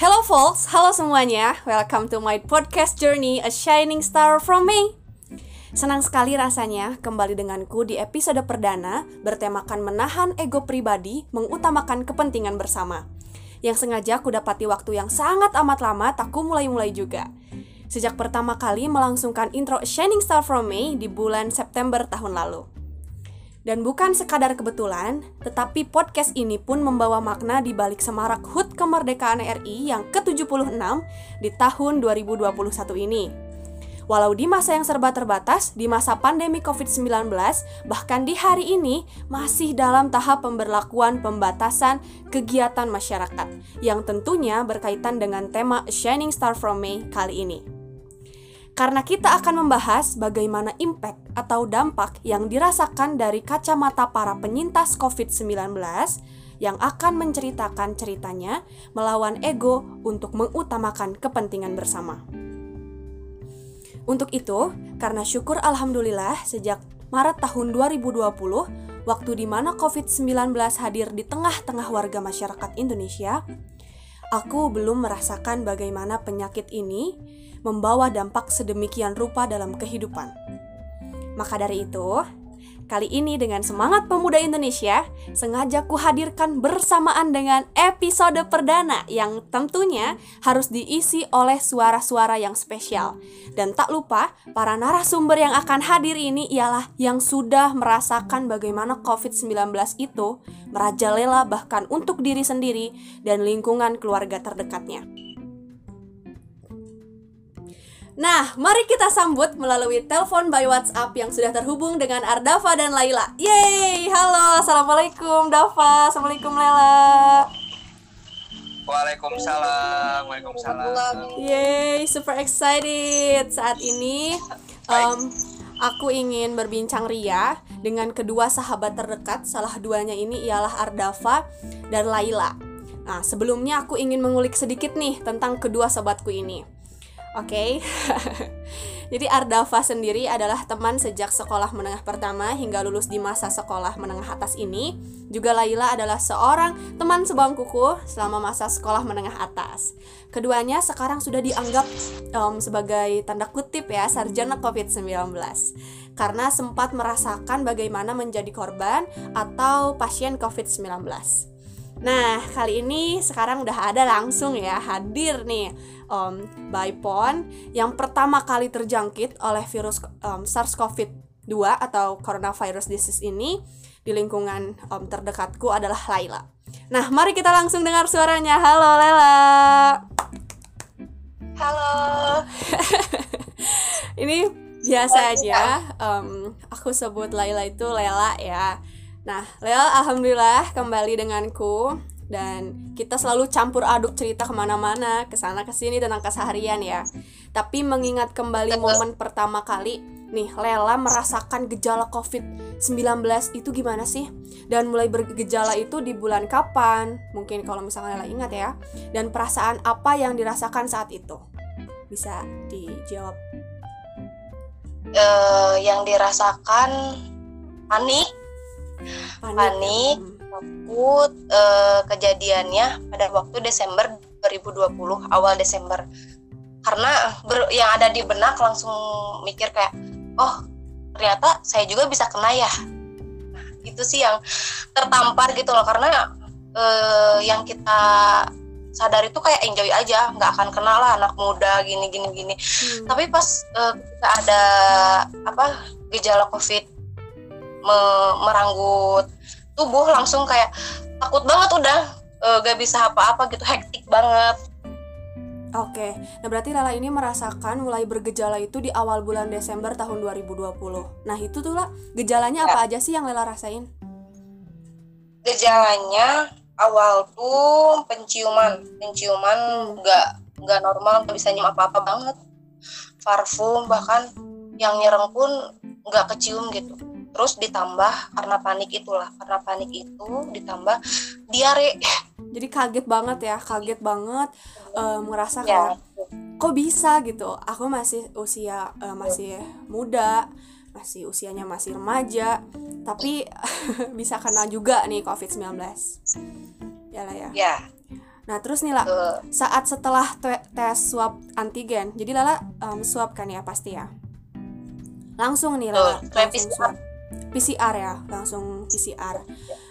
Hello folks, halo semuanya. Welcome to my podcast journey A Shining Star from Me. Senang sekali rasanya kembali denganku di episode perdana bertemakan menahan ego pribadi, mengutamakan kepentingan bersama. Yang sengaja aku dapati waktu yang sangat amat lama tak ku mulai-mulai juga. Sejak pertama kali melangsungkan intro A Shining Star from Me di bulan September tahun lalu. Dan bukan sekadar kebetulan, tetapi podcast ini pun membawa makna di balik semarak HUT kemerdekaan RI yang ke-76 di tahun 2021 ini. Walau di masa yang serba terbatas, di masa pandemi COVID-19, bahkan di hari ini masih dalam tahap pemberlakuan pembatasan kegiatan masyarakat yang tentunya berkaitan dengan tema Shining Star from May kali ini karena kita akan membahas bagaimana impact atau dampak yang dirasakan dari kacamata para penyintas COVID-19 yang akan menceritakan ceritanya melawan ego untuk mengutamakan kepentingan bersama. Untuk itu, karena syukur alhamdulillah sejak Maret tahun 2020, waktu di mana COVID-19 hadir di tengah-tengah warga masyarakat Indonesia, aku belum merasakan bagaimana penyakit ini membawa dampak sedemikian rupa dalam kehidupan. Maka dari itu, kali ini dengan semangat pemuda Indonesia, sengaja kuhadirkan bersamaan dengan episode perdana yang tentunya harus diisi oleh suara-suara yang spesial. Dan tak lupa, para narasumber yang akan hadir ini ialah yang sudah merasakan bagaimana COVID-19 itu merajalela bahkan untuk diri sendiri dan lingkungan keluarga terdekatnya. Nah, mari kita sambut melalui telepon by WhatsApp yang sudah terhubung dengan Ardafa dan Laila. Yeay, halo, assalamualaikum Dafa, assalamualaikum Laila. Waalaikumsalam, waalaikumsalam. Yeay, super excited saat ini. Um, aku ingin berbincang ria dengan kedua sahabat terdekat. Salah duanya ini ialah Ardafa dan Laila. Nah, sebelumnya aku ingin mengulik sedikit nih tentang kedua sobatku ini. Oke. Okay? Jadi Ardafa sendiri adalah teman sejak sekolah menengah pertama hingga lulus di masa sekolah menengah atas ini. Juga Laila adalah seorang teman sebangkuku selama masa sekolah menengah atas. Keduanya sekarang sudah dianggap um, sebagai tanda kutip ya sarjana COVID-19 karena sempat merasakan bagaimana menjadi korban atau pasien COVID-19. Nah, kali ini sekarang udah ada langsung ya hadir nih um, Baipon yang pertama kali terjangkit oleh virus um, SARS-CoV-2 atau coronavirus disease ini di lingkungan um, terdekatku adalah Laila. Nah, mari kita langsung dengar suaranya. Halo Laila. Halo. ini biasa aja um, aku sebut Laila itu Lela ya Nah, Lel alhamdulillah kembali denganku dan kita selalu campur aduk cerita ke mana-mana, ke sana ke sini tentang keseharian ya. Tapi mengingat kembali momen pertama kali, nih Lela merasakan gejala COVID-19 itu gimana sih? Dan mulai bergejala itu di bulan kapan? Mungkin kalau misalnya Lela ingat ya. Dan perasaan apa yang dirasakan saat itu? Bisa dijawab. Uh, yang dirasakan panik panik, panik takut uh, kejadiannya pada waktu Desember 2020 awal Desember. Karena ber, yang ada di benak langsung mikir kayak oh ternyata saya juga bisa kena ya? Nah, itu sih yang tertampar gitu loh. Karena uh, yang kita sadar itu kayak enjoy aja nggak akan kenal lah anak muda gini gini gini. Hmm. tapi pas uh, ketika ada apa gejala covid me meranggut tubuh langsung kayak takut banget udah uh, gak bisa apa-apa gitu hektik banget Oke, nah berarti Lala ini merasakan mulai bergejala itu di awal bulan Desember tahun 2020. Nah itu tuh lah, gejalanya ya. apa aja sih yang Lala rasain? Gejalanya awal tuh penciuman, penciuman nggak nggak normal, nggak bisa nyium apa-apa banget. Parfum bahkan yang nyereng pun nggak kecium gitu terus ditambah karena panik itulah karena panik itu ditambah diare jadi kaget banget ya kaget banget uh, merasa ya. kok bisa gitu aku masih usia uh, masih muda masih usianya masih remaja tapi bisa kena juga nih covid 19 ya lah ya ya Nah terus nih lah saat setelah tes swab antigen, jadi Lala um, swab kan ya pasti ya. Langsung nih Lala, langsung swab. PCR ya, langsung PCR.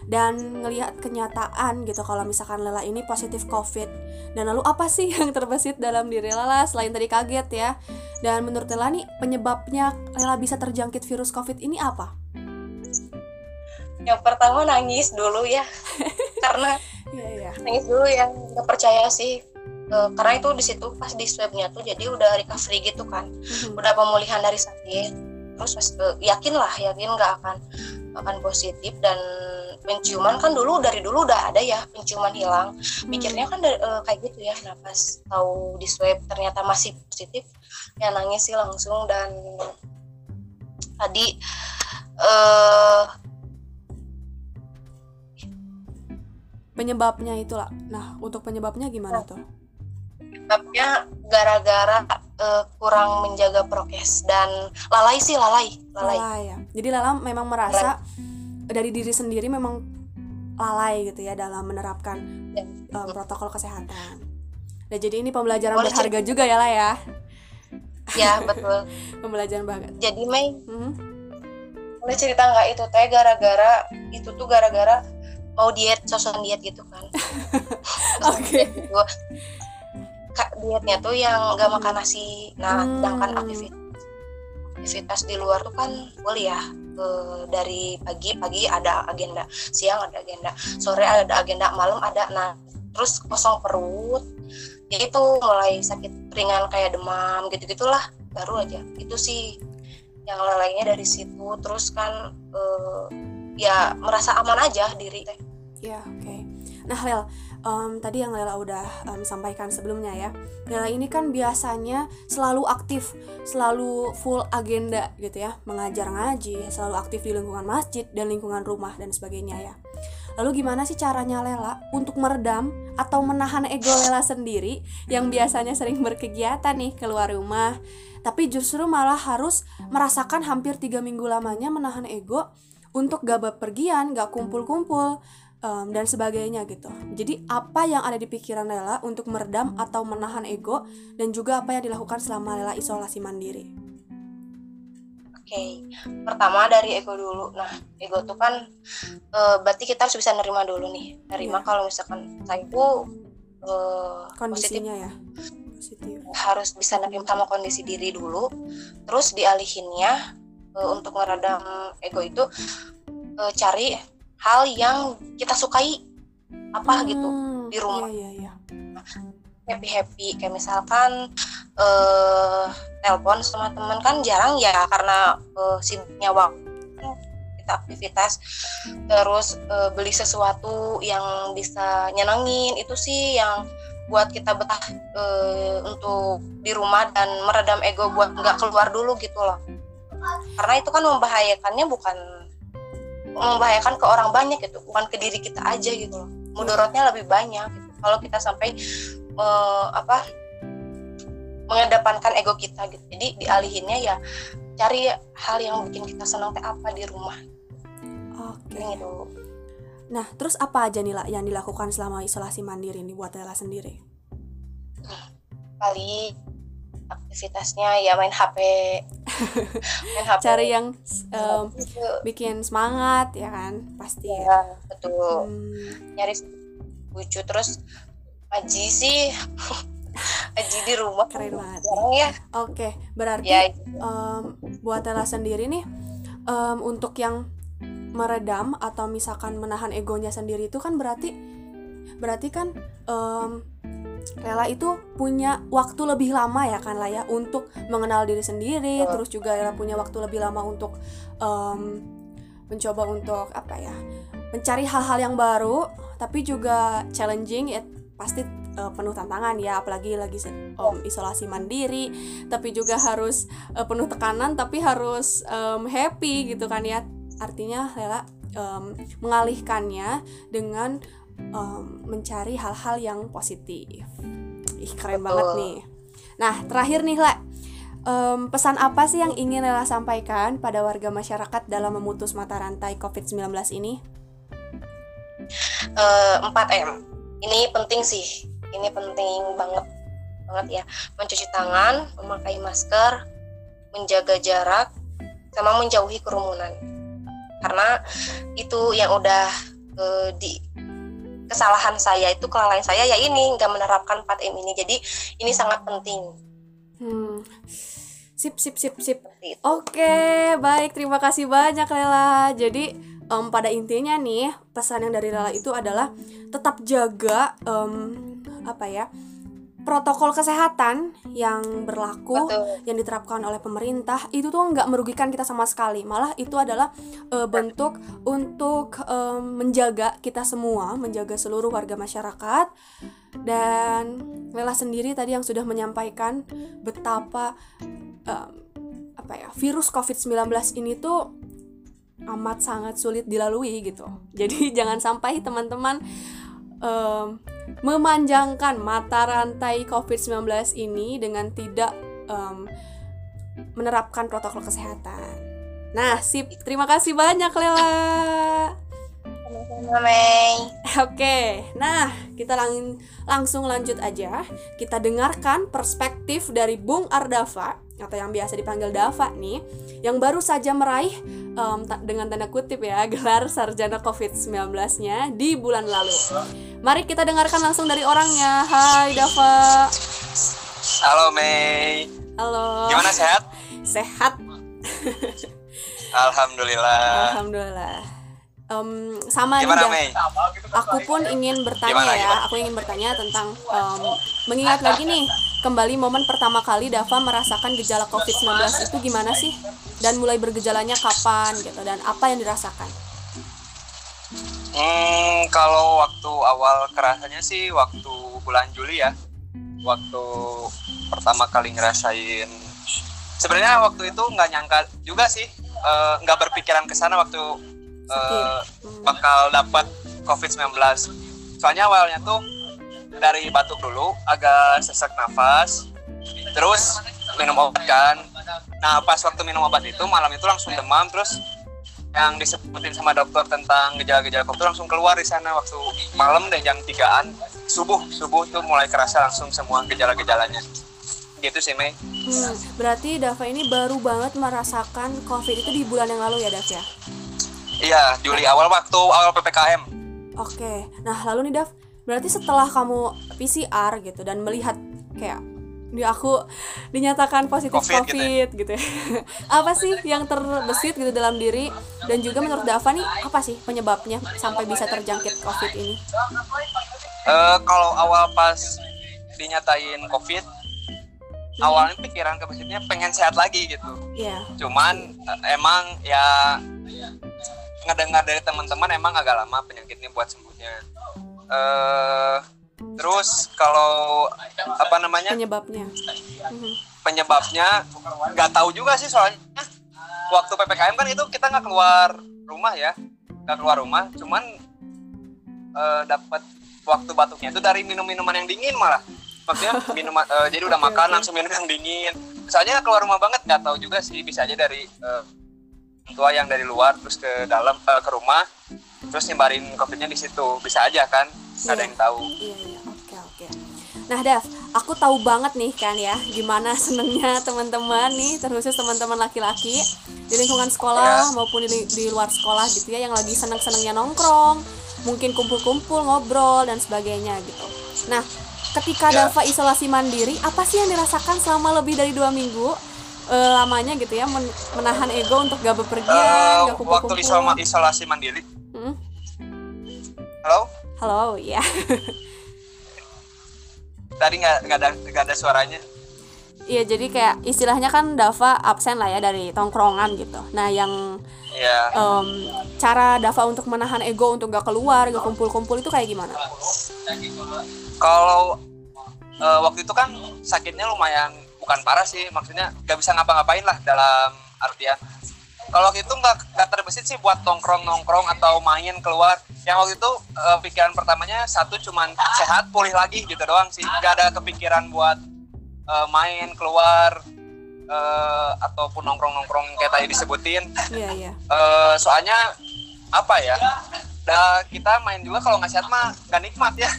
Dan ngelihat kenyataan gitu kalau misalkan Lela ini positif COVID. Dan lalu apa sih yang terbesit dalam diri Lela selain tadi kaget ya? Dan menurut Lela nih penyebabnya Lela bisa terjangkit virus COVID ini apa? Yang pertama nangis dulu ya, karena yeah, yeah. nangis dulu yang nggak percaya sih uh, karena itu di situ pas di swabnya tuh jadi udah recovery gitu kan mm-hmm. udah pemulihan dari sakit terus uh, yakin lah yakin nggak akan akan positif dan penciuman kan dulu dari dulu udah ada ya penciuman hilang. Mikirnya kan dari, uh, kayak gitu ya nah pas tahu di swab ternyata masih positif ya nangis sih langsung dan tadi uh, penyebabnya itulah. Nah untuk penyebabnya gimana tuh? Penyebabnya gara-gara uh, kurang menjaga prokes dan lalai sih lalai lalai, lalai ya. Jadi Lala memang merasa lalai. Dari diri sendiri memang lalai gitu ya dalam menerapkan ya. um, protokol kesehatan. Nah jadi ini pembelajaran Boleh berharga juga ya lah ya ya betul. Pembelajaran banget jadi Mei hmm? boleh cerita nggak itu teh gara-gara itu tuh gara-gara mau diet sosok diet gitu kan? Oke. okay. dietnya tuh yang nggak makan nasi. Nah hmm. sedangkan aktivitas aktivitas di luar tuh kan boleh ya e, dari pagi pagi ada agenda siang ada agenda sore ada agenda malam ada nah terus kosong perut ya itu mulai sakit ringan kayak demam gitu gitulah baru aja itu sih yang lainnya dari situ terus kan e, ya merasa aman aja diri Ya, oke. Okay. Nah, Lel, um, tadi yang Lela udah um, sampaikan sebelumnya ya. Lela ini kan biasanya selalu aktif, selalu full agenda gitu ya, mengajar ngaji, selalu aktif di lingkungan masjid dan lingkungan rumah dan sebagainya ya. Lalu gimana sih caranya Lela untuk meredam atau menahan ego Lela sendiri yang biasanya sering berkegiatan nih keluar rumah, tapi justru malah harus merasakan hampir tiga minggu lamanya menahan ego untuk gak bepergian, gak kumpul-kumpul, um, dan sebagainya gitu. Jadi apa yang ada di pikiran Lela untuk meredam atau menahan ego dan juga apa yang dilakukan selama Lela isolasi mandiri. Oke, okay. pertama dari ego dulu. Nah, ego tuh kan uh, berarti kita harus bisa nerima dulu nih. Nerima yeah. kalau misalkan saya itu uh, kondisinya positif, ya. Positif. Harus bisa nerima sama kondisi diri dulu. Terus dialihinnya uh, untuk meredam ego itu uh, cari hal yang kita sukai apa gitu hmm, gitu di rumah. iya, iya, iya. happy happy kayak misalkan uh, telepon sama teman kan jarang ya karena uh, sibuknya waktu kita aktivitas. Terus uh, beli sesuatu yang bisa nyenengin itu sih yang buat kita betah uh, untuk di rumah dan meredam ego buat nggak keluar dulu gitu loh. Karena itu kan membahayakannya bukan membahayakan ke orang banyak gitu bukan ke diri kita aja gitu loh. Mudorotnya lebih banyak gitu. kalau kita sampai uh, apa mengedepankan ego kita gitu. Jadi dialihinnya ya cari hal yang bikin kita senang teh apa di rumah. Oke. Okay. gitu. Nah terus apa aja nih lah yang dilakukan selama isolasi mandiri nih buat Ella sendiri? Kali aktivitasnya ya main HP main HP cari yang um, bikin semangat ya kan? Pasti. Ya betul. Hmm. nyari lucu. Terus Aji sih Aji di rumah. Keren banget ya. Oke okay, berarti ya, um, buat Ella sendiri nih um, untuk yang meredam atau misalkan menahan egonya sendiri itu kan berarti berarti kan um, Lela itu punya waktu lebih lama ya kan lah ya untuk mengenal diri sendiri, oh. terus juga Lela punya waktu lebih lama untuk um, mencoba untuk apa ya, mencari hal-hal yang baru, tapi juga challenging ya pasti uh, penuh tantangan ya, apalagi lagi um, isolasi mandiri, tapi juga harus uh, penuh tekanan, tapi harus um, happy gitu kan ya, artinya Lela um, mengalihkannya dengan um, mencari hal-hal yang positif. Ih keren Betul. banget nih. Nah terakhir nih lah, um, pesan apa sih yang ingin Lela sampaikan pada warga masyarakat dalam memutus mata rantai COVID-19 ini? Uh, 4M. Ini penting sih ini penting banget banget ya mencuci tangan memakai masker menjaga jarak sama menjauhi kerumunan karena itu yang udah uh, di kesalahan saya itu kelalaian saya ya ini nggak menerapkan 4M ini. Jadi ini sangat penting. Hmm. sip sip sip sip. Oke baik. Terima kasih banyak Lela. Jadi um, pada intinya nih pesan yang dari Lela itu adalah tetap jaga um, apa ya protokol kesehatan yang berlaku Betul. yang diterapkan oleh pemerintah itu tuh nggak merugikan kita sama sekali. Malah itu adalah uh, bentuk untuk uh, menjaga kita semua menjaga seluruh warga masyarakat. Dan Lela sendiri tadi yang sudah menyampaikan betapa uh, apa ya virus COVID-19 ini tuh amat sangat sulit dilalui gitu. Jadi jangan sampai teman-teman um, memanjangkan mata rantai COVID-19 ini dengan tidak um, menerapkan protokol kesehatan. Nah, sip. Terima kasih banyak, Lela. Oke, nah kita lang langsung lanjut aja. Kita dengarkan perspektif dari Bung Ardava atau yang biasa dipanggil Dava nih, yang baru saja meraih um, dengan tanda kutip ya gelar sarjana COVID-19-nya di bulan lalu. Mari kita dengarkan langsung dari orangnya. Hai Dava. Halo Mei. Halo. Gimana sehat? Sehat. Alhamdulillah. Alhamdulillah um, sama Gimana, juga. Mei? Aku pun ingin bertanya gimana, ya. Gimana? Aku ingin bertanya tentang um, mengingat lagi nih kembali momen pertama kali Dava merasakan gejala COVID-19 itu gimana sih? Dan mulai bergejalanya kapan gitu dan apa yang dirasakan? Hmm, kalau waktu awal kerasanya sih waktu bulan Juli ya. Waktu pertama kali ngerasain sebenarnya waktu itu nggak nyangka juga sih eh, nggak uh, berpikiran ke sana waktu uh, bakal dapat COVID-19. Soalnya awalnya tuh dari batuk dulu, agak sesak nafas, terus minum obat kan. Nah pas waktu minum obat itu malam itu langsung demam, terus yang disebutin sama dokter tentang gejala-gejala COVID langsung keluar di sana waktu malam deh jam tigaan subuh subuh tuh mulai kerasa langsung semua gejala-gejalanya gitu sih Mei. Hmm, berarti Dava ini baru banget merasakan COVID itu di bulan yang lalu ya Dav ya? Iya, Juli awal waktu awal PPKM. Oke. Nah, lalu nih Dav, berarti setelah kamu PCR gitu dan melihat kayak di aku dinyatakan positif COVID, COVID gitu, ya? gitu ya. apa sih yang terbesit gitu dalam diri dan juga menurut Dava nih apa sih penyebabnya sampai bisa terjangkit COVID ini? Uh, kalau awal pas dinyatain COVID, hmm. awalnya pikiran kebesitnya pengen sehat lagi gitu. Iya. Yeah. Cuman uh, emang ya ngedengar dari teman-teman emang agak lama penyakitnya buat sembuhnya. Uh, terus kalau apa namanya? Penyebabnya? Mhm. Penyebabnya nggak tahu juga sih soalnya. Waktu ppkm kan itu kita nggak keluar rumah ya, nggak keluar rumah, cuman uh, dapat waktu batuknya itu dari minum minuman yang dingin malah. Maksudnya minum uh, jadi udah makan langsung minum yang dingin. Soalnya keluar rumah banget nggak tahu juga sih. Bisa aja dari uh, tua yang dari luar terus ke dalam uh, ke rumah terus nyebarin covidnya di situ. Bisa aja kan nggak ada yang tahu. Iya iya nah Dev aku tahu banget nih kan ya gimana senengnya teman-teman nih terkhusus teman-teman laki-laki di lingkungan sekolah ya. maupun di, di luar sekolah gitu ya yang lagi seneng-senengnya nongkrong mungkin kumpul-kumpul ngobrol dan sebagainya gitu nah ketika ya. Dava isolasi mandiri apa sih yang dirasakan selama lebih dari dua minggu uh, lamanya gitu ya men menahan ego untuk gak bepergian, uh, gak kumpul-kumpul. Waktu isolasi, isolasi mandiri. Hmm? Halo? Halo, ya. Tadi nggak nggak ada nggak ada suaranya. Iya, jadi kayak istilahnya kan Dava absen lah ya dari tongkrongan gitu. Nah, yang yeah. um, cara Dava untuk menahan ego untuk gak keluar, gak kumpul-kumpul itu kayak gimana? Kalau uh, waktu itu kan sakitnya lumayan bukan parah sih maksudnya gak bisa ngapa-ngapain lah dalam artian kalau itu nggak nggak terbesit sih buat nongkrong nongkrong atau main keluar. Yang waktu itu uh, pikiran pertamanya satu cuman sehat pulih lagi gitu doang sih. Nggak ada kepikiran buat uh, main keluar uh, ataupun nongkrong nongkrong kayak tadi disebutin. Yeah, yeah. Uh, soalnya apa ya dah kita main juga kalau nggak sehat mah gak nikmat ya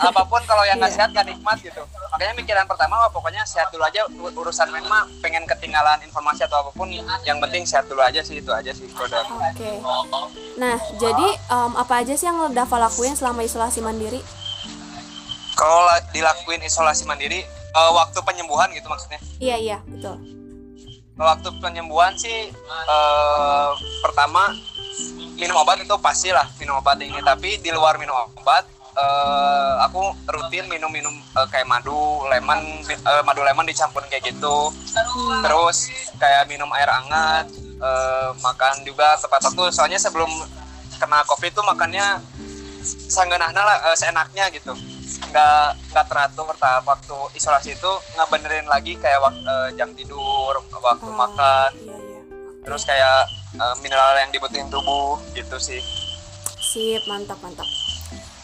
apa pun kalau yang nggak Iya. sehat gak nikmat gitu makanya mikiran pertama wah pokoknya sehat dulu aja urusan main mah pengen ketinggalan informasi atau apa pun yang penting sehat dulu aja sih itu aja sih produk Oke. Nah, jadi em, apa aja sih yang Dava lakuin selama isolasi mandiri? kalau la- dilakuin isolasi mandiri eh, waktu penyembuhan gitu maksudnya Iya iya betul. waktu penyembuhan sih eh, pertama minum obat itu pastilah minum obat ini. Tapi di luar minum obat eh, aku rutin minum-minum eh, kayak madu lemon eh, madu lemon dicampurin kayak gitu. Terus kayak minum air hangat eh, makan juga tepat waktu. Soalnya sebelum kena covid itu makannya sanggenahna lah eh, seenaknya gitu. Nggak nggak teratur tahap waktu isolasi itu ngebenerin lagi kayak wak- eh, jam tidur waktu makan. Terus kayak eh, mineral yang dibutuhin tubuh gitu sih Sip mantap mantap.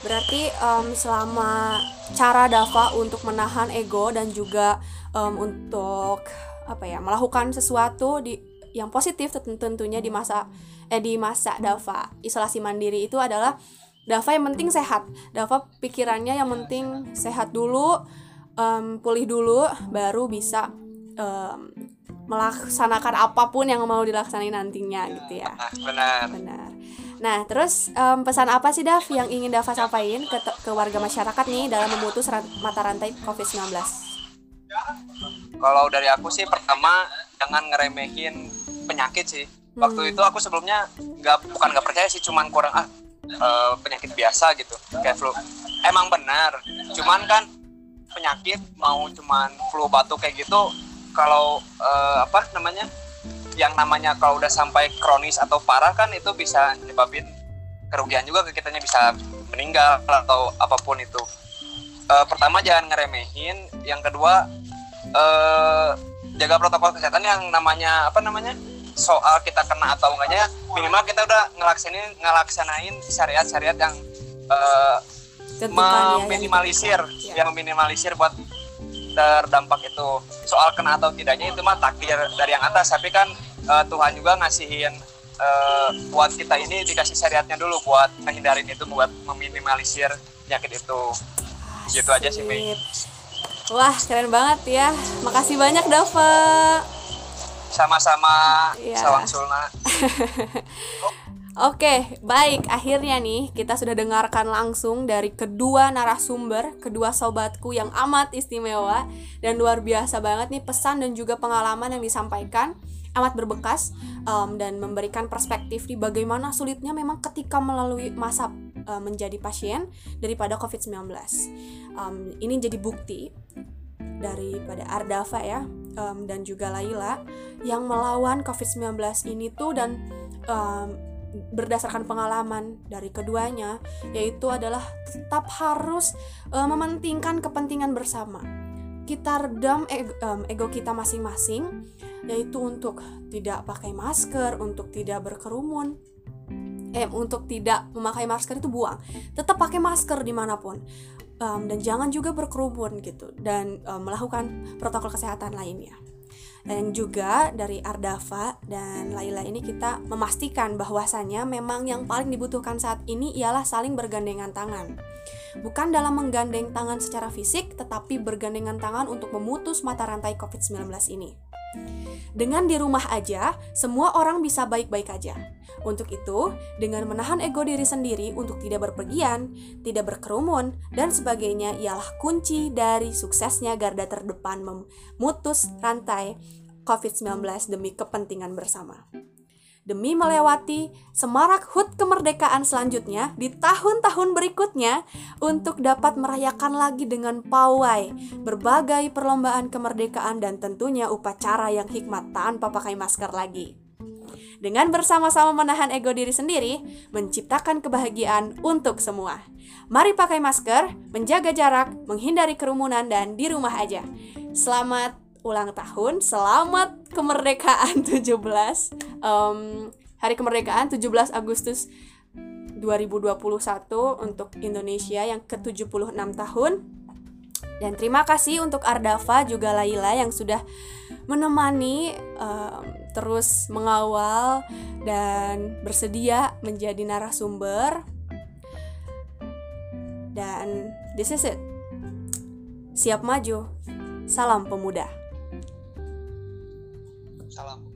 Berarti em, selama cara Dava untuk menahan ego dan juga em, untuk apa ya melakukan sesuatu di yang positif tentu- tentunya di masa eh di masa Dava isolasi mandiri itu adalah Dava yang penting sehat. Dava pikirannya yang penting sehat dulu, em, pulih dulu, baru bisa em, melaksanakan apa pun yang mau dilaksanain nantinya gitu ya. benar Benar. Nah, terus em, pesan apa sih Dav yang ingin Dava sampaikan ke, ke warga masyarakat nih dalam memutus ran- mata rantai COVID-19? kalau dari aku sih pertama jangan ngeremehin penyakit sih waktu itu aku sebelumnya nggak bukan nggak percaya sih cuman kurang ah eh, penyakit biasa gitu kayak flu emang benar cuman kan penyakit mau cuman flu batuk kayak gitu kalau eh, apa namanya yang namanya kalau udah sampai kronis atau parah kan itu bisa nyebabin kerugian juga ke kitanya bisa meninggal atau apa pun itu Eh, pertama jangan ngeremehin yang kedua eh jaga protokol kesehatan yang namanya apa namanya soal kita kena atau enggaknya minimal kita udah ngelaksanain ngelaksanain syariat-syariat yang eh, Tentukan ya, yang meminimalisir ditentukan. Ya. yang meminimalisir buat terdampak itu soal kena atau tidaknya itu mah takdir dari yang atas tapi kan eh, Tuhan juga ngasihin eh, buat kita ini dikasih syariatnya dulu buat menghindarin itu buat meminimalisir penyakit itu gitu aja sih Mei. Wah, keren banget ya. Makasih banyak Dava. sama-sama Iya. sawang sulna Oke, baik. Akhirnya nih kita sudah dengarkan langsung dari kedua narasumber, kedua sobatku yang amat istimewa dan luar biasa banget nih pesan dan juga pengalaman yang disampaikan amat berbekas em, dan memberikan perspektif di bagaimana sulitnya memang ketika melalui masa eh, menjadi pasien daripada COVID-19. Em, ini jadi bukti daripada Ardava ya em, dan juga Laila yang melawan COVID-19 ini tuh dan em, berdasarkan pengalaman dari keduanya yaitu adalah tetap harus eh, mementingkan kepentingan bersama. Kita redam ego, em, ego kita masing-masing yaitu untuk tidak pakai masker untuk tidak berkerumun eh untuk tidak memakai masker itu buang. Tetap pakai masker di mana pun Em, dan jangan juga berkerumun gitu dan em, melakukan protokol kesehatan lainnya dan juga dari Ardava dan Laila ini kita memastikan bahwasannya memang yang paling dibutuhkan saat ini ialah saling bergandengan tangan. Bukan dalam menggandeng tangan secara fisik, tetapi bergandengan tangan untuk memutus mata rantai COVID-19 ini. Dengan di rumah aja, semua orang bisa baik-baik aja. Untuk itu, dengan menahan ego diri sendiri untuk tidak berpergian, tidak berkerumun, dan sebagainya ialah kunci dari suksesnya garda terdepan memutus rantai COVID-19 demi kepentingan bersama. Demi melewati semarak HUT kemerdekaan selanjutnya di tahun-tahun berikutnya untuk dapat merayakan lagi dengan pawai berbagai perlombaan kemerdekaan dan tentunya upacara yang hikmat tanpa pakai masker lagi. Dengan bersama-sama menahan ego diri sendiri, menciptakan kebahagiaan untuk semua. Mari pakai masker, menjaga jarak, menghindari kerumunan, dan di rumah aja. Selamat ulang tahun, selamat kemerdekaan 17 Em, Hari kemerdekaan 17 Agustus 2021 untuk Indonesia yang ke-76 tahun dan terima kasih untuk Ardava juga Laila yang sudah menemani em, terus mengawal dan bersedia menjadi narasumber. Dan this is it. Siap maju. Salam pemuda. Salam.